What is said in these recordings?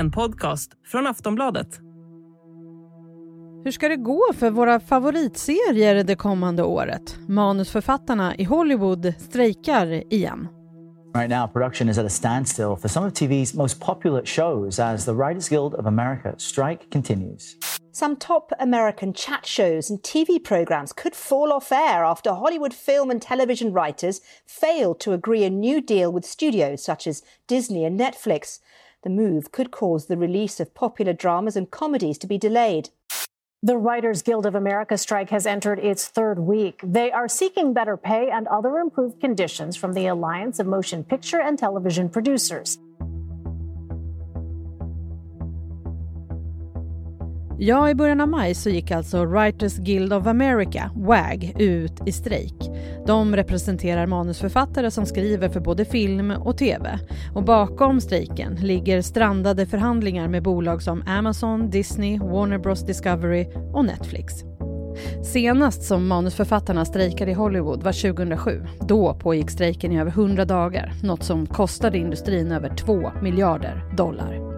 en podcast från Aftonbladet. Hur ska det gå för våra favoritserier det kommande året? Manusförfattarna i Hollywood strejkar igen. Right now, production is at a standstill for some of TV's most popular shows as the Writers Guild of America strike continues. Some top American chat shows and TV programs could fall off air after Hollywood film and television writers failed to agree a new deal with studios such as Disney and Netflix. The move could cause the release of popular dramas and comedies to be delayed. The Writers Guild of America strike has entered its third week. They are seeking better pay and other improved conditions from the Alliance of Motion Picture and Television Producers. Ja, i början av maj så gick alltså Writers Guild of America, WAG, ut i strejk. De representerar manusförfattare som skriver för både film och tv. Och bakom strejken ligger strandade förhandlingar med bolag som Amazon, Disney, Warner Bros Discovery och Netflix. Senast som manusförfattarna strejkade i Hollywood var 2007. Då pågick strejken i över 100 dagar, något som kostade industrin över 2 miljarder dollar.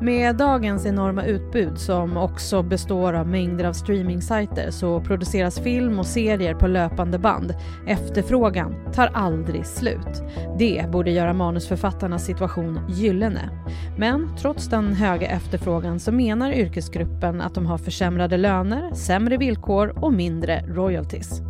Med dagens enorma utbud som också består av mängder av streamingsajter så produceras film och serier på löpande band. Efterfrågan tar aldrig slut. Det borde göra manusförfattarnas situation gyllene. Men trots den höga efterfrågan så menar yrkesgruppen att de har försämrade löner, sämre villkor och mindre royalties.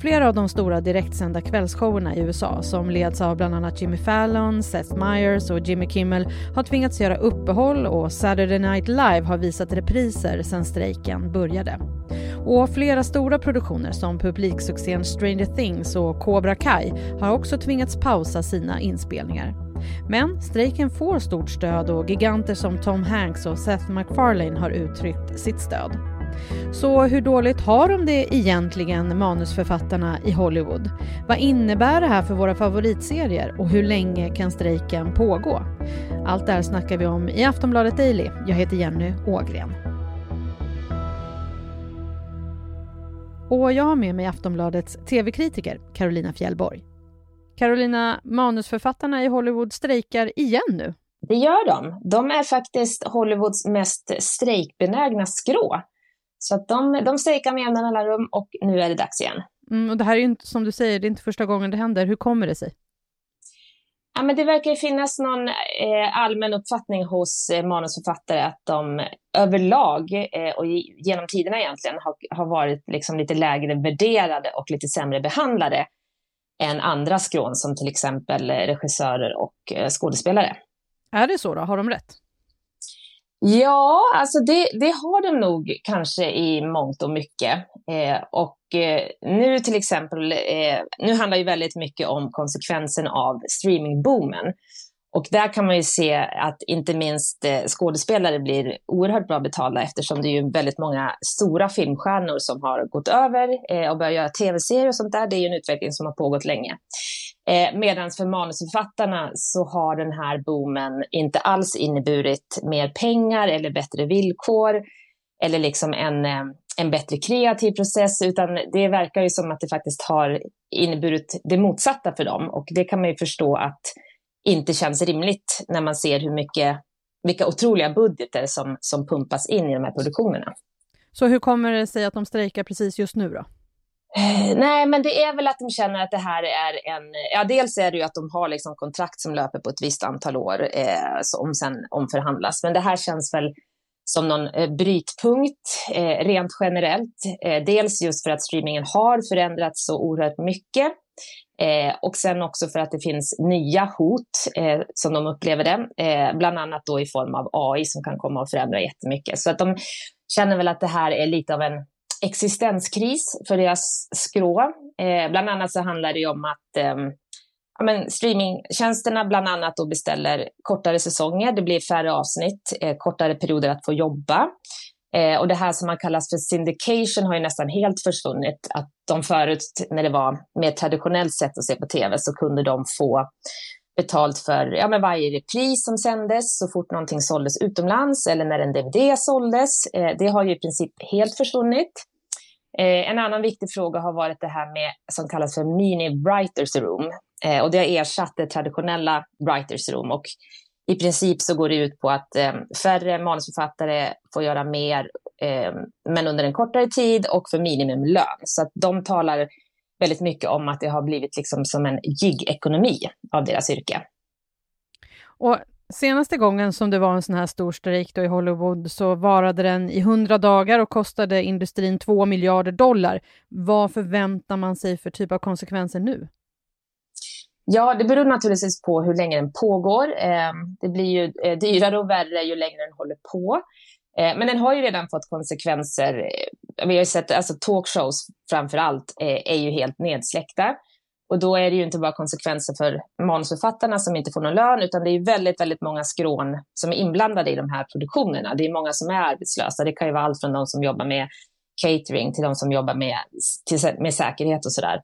Flera av de stora direktsända kvällsshowerna i USA som leds av bland annat Jimmy Fallon, Seth Meyers och Jimmy Kimmel har tvingats göra uppehåll och Saturday Night Live har visat repriser sedan strejken började. Och flera stora produktioner som publiksuccén Stranger Things och Cobra Kai har också tvingats pausa sina inspelningar. Men strejken får stort stöd och giganter som Tom Hanks och Seth MacFarlane har uttryckt sitt stöd. Så hur dåligt har de det egentligen, manusförfattarna i Hollywood? Vad innebär det här för våra favoritserier och hur länge kan strejken pågå? Allt det här snackar vi om i Aftonbladet Daily. Jag heter Jenny Ågren. Och jag har med mig Aftonbladets tv-kritiker Carolina Fjällborg. Carolina, manusförfattarna i Hollywood strejkar igen nu. Det gör de. De är faktiskt Hollywoods mest strejkbenägna skrå. Så att de, de strejkar med jämna mellanrum och nu är det dags igen. Mm, och det här är ju inte, som du säger, det är inte första gången det händer. Hur kommer det sig? Ja, men det verkar finnas någon eh, allmän uppfattning hos eh, manusförfattare att de överlag eh, och genom tiderna egentligen har, har varit liksom lite lägre värderade och lite sämre behandlade än andra skrån som till exempel regissörer och eh, skådespelare. Är det så då? Har de rätt? Ja, alltså det, det har de nog kanske i mångt och mycket. Eh, och eh, nu till exempel, eh, nu handlar ju väldigt mycket om konsekvensen av streamingboomen. Och där kan man ju se att inte minst eh, skådespelare blir oerhört bra betalda eftersom det är ju väldigt många stora filmstjärnor som har gått över eh, och börjat göra tv-serier och sånt där. Det är ju en utveckling som har pågått länge. Eh, Medan för manusförfattarna så har den här boomen inte alls inneburit mer pengar eller bättre villkor eller liksom en, eh, en bättre kreativ process, utan det verkar ju som att det faktiskt har inneburit det motsatta för dem. Och det kan man ju förstå att inte känns rimligt när man ser hur mycket, vilka otroliga budgeter som, som pumpas in i de här produktionerna. Så hur kommer det sig att de strejkar precis just nu då? Eh, nej, men det är väl att de känner att det här är en... Ja, dels är det ju att de har liksom kontrakt som löper på ett visst antal år eh, som sen omförhandlas. Men det här känns väl som någon eh, brytpunkt eh, rent generellt. Eh, dels just för att streamingen har förändrats så oerhört mycket. Eh, och sen också för att det finns nya hot eh, som de upplever det, eh, bland annat då i form av AI som kan komma att förändra jättemycket. Så att de känner väl att det här är lite av en existenskris för deras skrå. Eh, bland annat så handlar det om att eh, ja, men streamingtjänsterna bland annat då beställer kortare säsonger. Det blir färre avsnitt, eh, kortare perioder att få jobba. Eh, och det här som man kallas för syndication har ju nästan helt försvunnit. Att de förut, när det var mer traditionellt sätt att se på tv, så kunde de få betalt för ja, men varje repris som sändes så fort någonting såldes utomlands eller när en DVD såldes. Eh, det har ju i princip helt försvunnit. Eh, en annan viktig fråga har varit det här med som kallas för mini writers room. Eh, och det har ersatt det traditionella writers room. Och i princip så går det ut på att eh, färre manusförfattare får göra mer, eh, men under en kortare tid och för minimumlön. Så att de talar väldigt mycket om att det har blivit liksom som en gig-ekonomi av deras yrke. Och senaste gången som det var en sån här stor strejk i Hollywood så varade den i hundra dagar och kostade industrin 2 miljarder dollar. Vad förväntar man sig för typ av konsekvenser nu? Ja, det beror naturligtvis på hur länge den pågår. Ehm, det blir ju eh, dyrare och värre ju längre den håller på. Ehm, men den har ju redan fått konsekvenser. Eh, vi har ju sett, alltså talkshows framför allt eh, är ju helt nedsläckta. Och då är det ju inte bara konsekvenser för manusförfattarna som inte får någon lön, utan det är väldigt, väldigt många skrån som är inblandade i de här produktionerna. Det är många som är arbetslösa. Det kan ju vara allt från de som jobbar med catering till de som jobbar med, till, med säkerhet och sådär.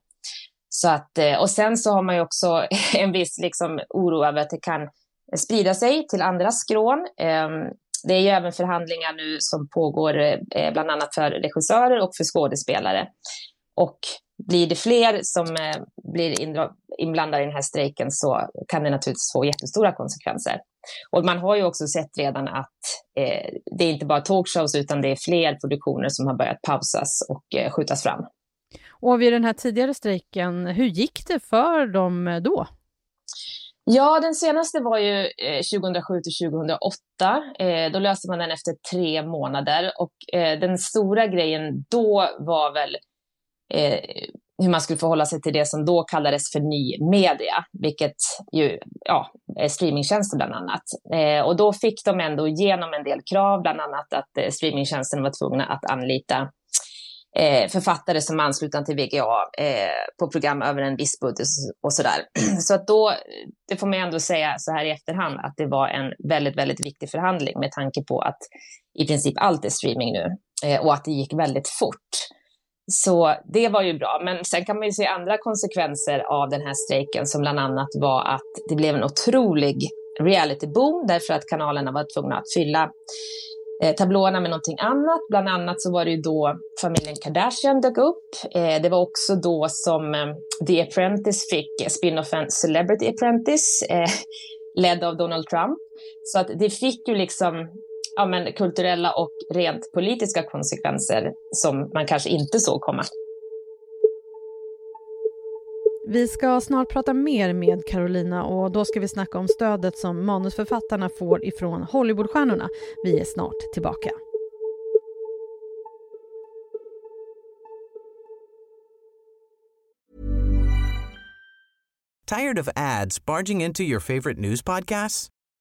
Så att, eh, och sen så har man ju också en viss liksom oro över att det kan sprida sig till andra skrån. Ehm, det är ju även förhandlingar nu som pågår eh, bland annat för regissörer och för skådespelare. Och blir det fler som eh, blir inblandade i den här strejken så kan det naturligtvis få jättestora konsekvenser. Och man har ju också sett redan att eh, det är inte bara talkshows utan det är fler produktioner som har börjat pausas och eh, skjutas fram. Och vid den här tidigare strejken, hur gick det för dem då? Ja, den senaste var ju 2007 till 2008. då löste man den efter tre månader och den stora grejen då var väl eh, hur man skulle förhålla sig till det som då kallades för ny media, vilket ju ja, är streamingtjänster bland annat. Eh, och då fick de ändå igenom en del krav, bland annat att eh, streamingtjänsten var tvungna att anlita eh, författare som anslutna till VGA eh, på program över en viss budget och sådär. Så att då, det får man ändå säga så här i efterhand, att det var en väldigt, väldigt viktig förhandling med tanke på att i princip allt är streaming nu eh, och att det gick väldigt fort. Så det var ju bra. Men sen kan man ju se andra konsekvenser av den här strejken som bland annat var att det blev en otrolig realityboom därför att kanalerna var tvungna att fylla eh, tablåerna med någonting annat. Bland annat så var det ju då familjen Kardashian dök upp. Eh, det var också då som eh, The Apprentice fick spinoffen Celebrity Apprentice, eh, ledd av Donald Trump. Så att det fick ju liksom ja, men, kulturella och rent politiska konsekvenser som man kanske inte såg komma. Vi ska snart prata mer med Carolina och då ska vi snacka om stödet som manusförfattarna får ifrån Hollywoodstjärnorna. Vi är snart tillbaka. Tired of ads barging into your favorite news podcasts?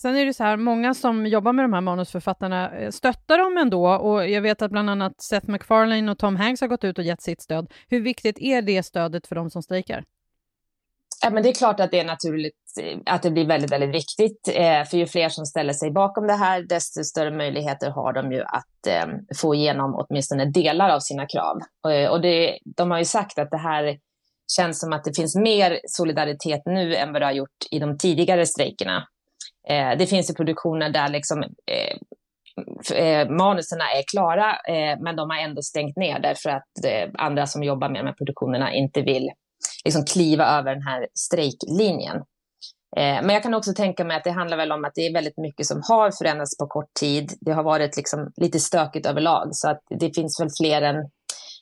Sen är det så här, många som jobbar med de här manusförfattarna eh, stöttar dem ändå och jag vet att bland annat Seth MacFarlane och Tom Hanks har gått ut och gett sitt stöd. Hur viktigt är det stödet för de som strejkar? Ja, men det är klart att det är naturligt eh, att det blir väldigt, väldigt viktigt. Eh, för ju fler som ställer sig bakom det här, desto större möjligheter har de ju att eh, få igenom åtminstone delar av sina krav. Eh, och det, de har ju sagt att det här känns som att det finns mer solidaritet nu än vad det har gjort i de tidigare strejkerna. Eh, det finns ju produktioner där liksom, eh, eh, manuserna är klara, eh, men de har ändå stängt ner därför att eh, andra som jobbar med de här produktionerna inte vill liksom, kliva över den här strejklinjen. Eh, men jag kan också tänka mig att det handlar väl om att det är väldigt mycket som har förändrats på kort tid. Det har varit liksom lite stökigt överlag, så att det finns väl fler än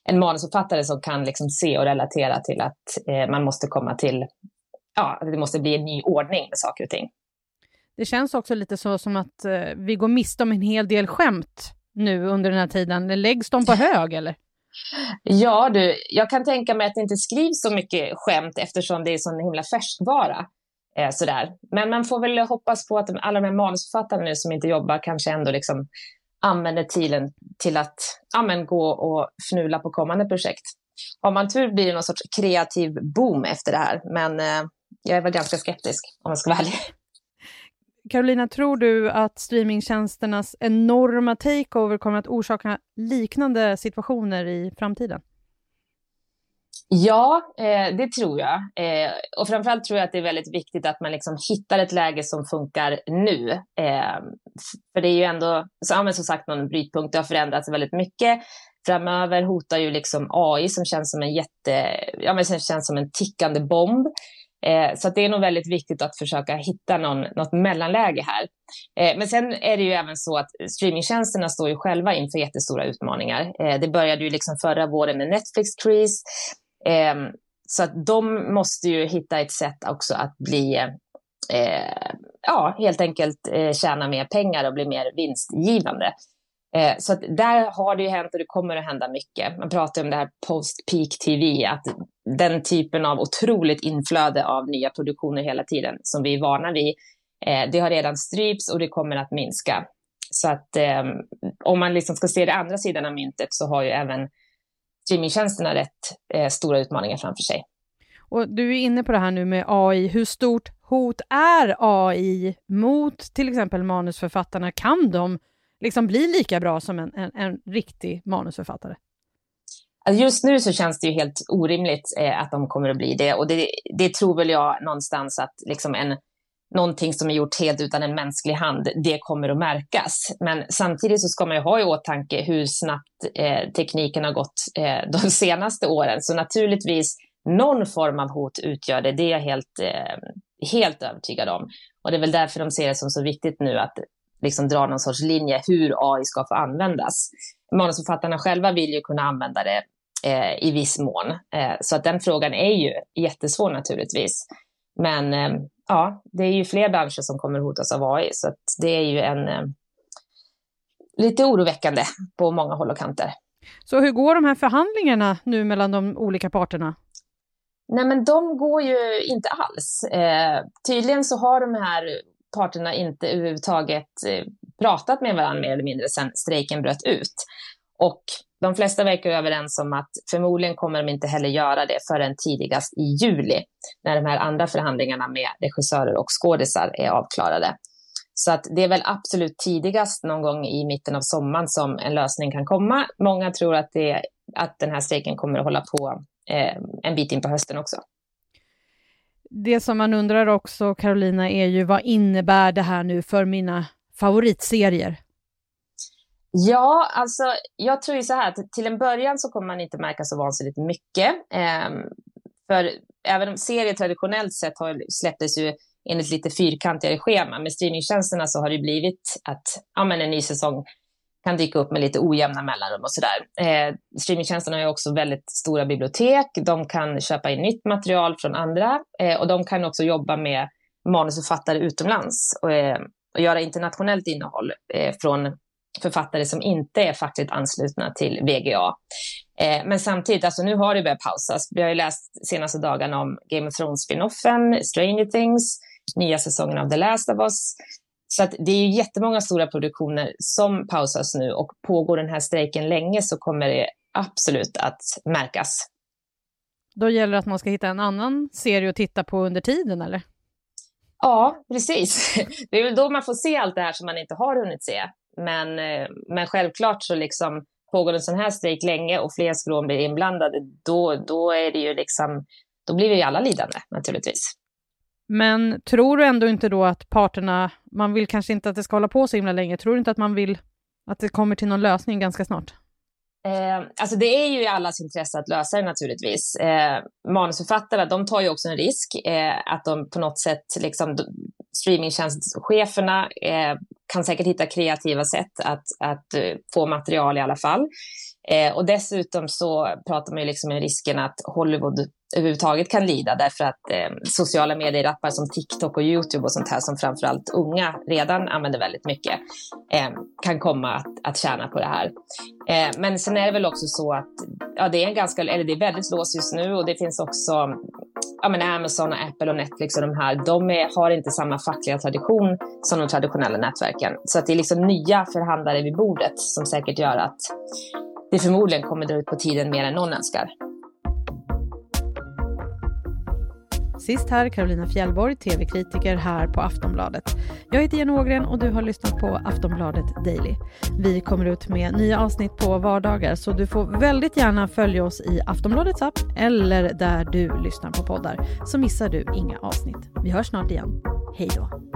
en manusförfattare som kan liksom se och relatera till att eh, man måste komma till, ja, det måste bli en ny ordning med saker och ting. Det känns också lite så som att eh, vi går miste om en hel del skämt nu under den här tiden. Läggs de på hög eller? Ja du, jag kan tänka mig att det inte skrivs så mycket skämt eftersom det är sån himla färskvara. Eh, sådär. Men man får väl hoppas på att alla de här manusförfattarna nu som inte jobbar kanske ändå liksom använder tiden till att ja, gå och fnula på kommande projekt. Har man tur blir det någon sorts kreativ boom efter det här, men eh, jag är väl ganska skeptisk om jag ska vara ärlig. Carolina, tror du att streamingtjänsternas enorma takeover kommer att orsaka liknande situationer i framtiden? Ja, eh, det tror jag. Eh, och framförallt tror jag att det är väldigt viktigt att man liksom hittar ett läge som funkar nu. Eh, för det är ju ändå, så, ja, men som sagt, någon brytpunkt. Det har förändrats väldigt mycket. Framöver hotar ju liksom AI som känns som en jätte, ja men som känns som en tickande bomb. Eh, så det är nog väldigt viktigt att försöka hitta någon, något mellanläge här. Eh, men sen är det ju även så att streamingtjänsterna står ju själva inför jättestora utmaningar. Eh, det började ju liksom förra våren med Netflix-kris. Ehm, så att de måste ju hitta ett sätt också att bli, eh, ja, helt enkelt eh, tjäna mer pengar och bli mer vinstgivande. Eh, så att där har det ju hänt och det kommer att hända mycket. Man pratar om det här post-peak TV, att den typen av otroligt inflöde av nya produktioner hela tiden som vi är vana vid, eh, det har redan strypts och det kommer att minska. Så att eh, om man liksom ska se det andra sidan av myntet så har ju även streamingtjänsterna rätt eh, stora utmaningar framför sig. Och du är inne på det här nu med AI. Hur stort hot är AI mot till exempel manusförfattarna? Kan de liksom bli lika bra som en, en, en riktig manusförfattare? Alltså, just nu så känns det ju helt orimligt eh, att de kommer att bli det och det, det tror väl jag någonstans att liksom en någonting som är gjort helt utan en mänsklig hand, det kommer att märkas. Men samtidigt så ska man ju ha i åtanke hur snabbt eh, tekniken har gått eh, de senaste åren. Så naturligtvis någon form av hot utgör det, det är jag helt, eh, helt övertygad om. Och det är väl därför de ser det som så viktigt nu att liksom dra någon sorts linje hur AI ska få användas. Manusförfattarna själva vill ju kunna använda det eh, i viss mån. Eh, så att den frågan är ju jättesvår naturligtvis. Men eh, ja, det är ju fler branscher som kommer hotas av AI, så det är ju en eh, lite oroväckande på många håll och kanter. Så hur går de här förhandlingarna nu mellan de olika parterna? Nej, men de går ju inte alls. Eh, tydligen så har de här parterna inte överhuvudtaget eh, pratat med varandra mer eller mindre sedan strejken bröt ut. Och de flesta verkar överens om att förmodligen kommer de inte heller göra det förrän tidigast i juli, när de här andra förhandlingarna med regissörer och skådisar är avklarade. Så att det är väl absolut tidigast någon gång i mitten av sommaren som en lösning kan komma. Många tror att, det, att den här strejken kommer att hålla på eh, en bit in på hösten också. Det som man undrar också, Carolina, är ju vad innebär det här nu för mina favoritserier? Ja, alltså jag tror ju så här att till en början så kommer man inte märka så vansinnigt mycket. Eh, för även om serier traditionellt sett har släpptes ju enligt lite fyrkantigare schema. Med streamingtjänsterna så har det blivit att ja, men en ny säsong kan dyka upp med lite ojämna mellanrum och sådär. Eh, streamingtjänsterna har också väldigt stora bibliotek. De kan köpa in nytt material från andra eh, och de kan också jobba med manusförfattare utomlands och, eh, och göra internationellt innehåll eh, från författare som inte är fackligt anslutna till VGA. Eh, men samtidigt, alltså nu har det börjat pausas. Vi har ju läst senaste dagarna om Game of Thrones-spinoffen, Stranger Things, nya säsongen av The Last of Us. Så det är ju jättemånga stora produktioner som pausas nu och pågår den här strejken länge så kommer det absolut att märkas. Då gäller det att man ska hitta en annan serie att titta på under tiden, eller? Ja, precis. Det är väl då man får se allt det här som man inte har hunnit se. Men, eh, men självklart så liksom pågår en sån här strejk länge och fler skrån blir inblandade, då, då är det ju liksom, då blir vi ju alla lidande naturligtvis. Men tror du ändå inte då att parterna, man vill kanske inte att det ska hålla på så himla länge, tror du inte att man vill att det kommer till någon lösning ganska snart? Eh, alltså det är ju i allas intresse att lösa det naturligtvis. Eh, manusförfattarna de tar ju också en risk eh, att de på något sätt, liksom, streamingtjänstcheferna eh, kan säkert hitta kreativa sätt att, att eh, få material i alla fall. Eh, och dessutom så pratar man ju liksom om risken att Hollywood överhuvudtaget kan lida därför att eh, sociala medierappar som TikTok och YouTube och sånt här som framförallt unga redan använder väldigt mycket eh, kan komma att, att tjäna på det här. Eh, men sen är det väl också så att ja, det är en ganska, eller det är väldigt låst just nu och det finns också ja, men Amazon, och Apple och Netflix och de här, de är, har inte samma fackliga tradition som de traditionella nätverken. Så att det är liksom nya förhandlare vid bordet som säkert gör att det förmodligen kommer dra ut på tiden mer än någon önskar. Sist här Carolina Fjällborg, tv-kritiker här på Aftonbladet. Jag heter Jenny Ågren och du har lyssnat på Aftonbladet Daily. Vi kommer ut med nya avsnitt på vardagar så du får väldigt gärna följa oss i Aftonbladets app eller där du lyssnar på poddar så missar du inga avsnitt. Vi hörs snart igen. Hej då!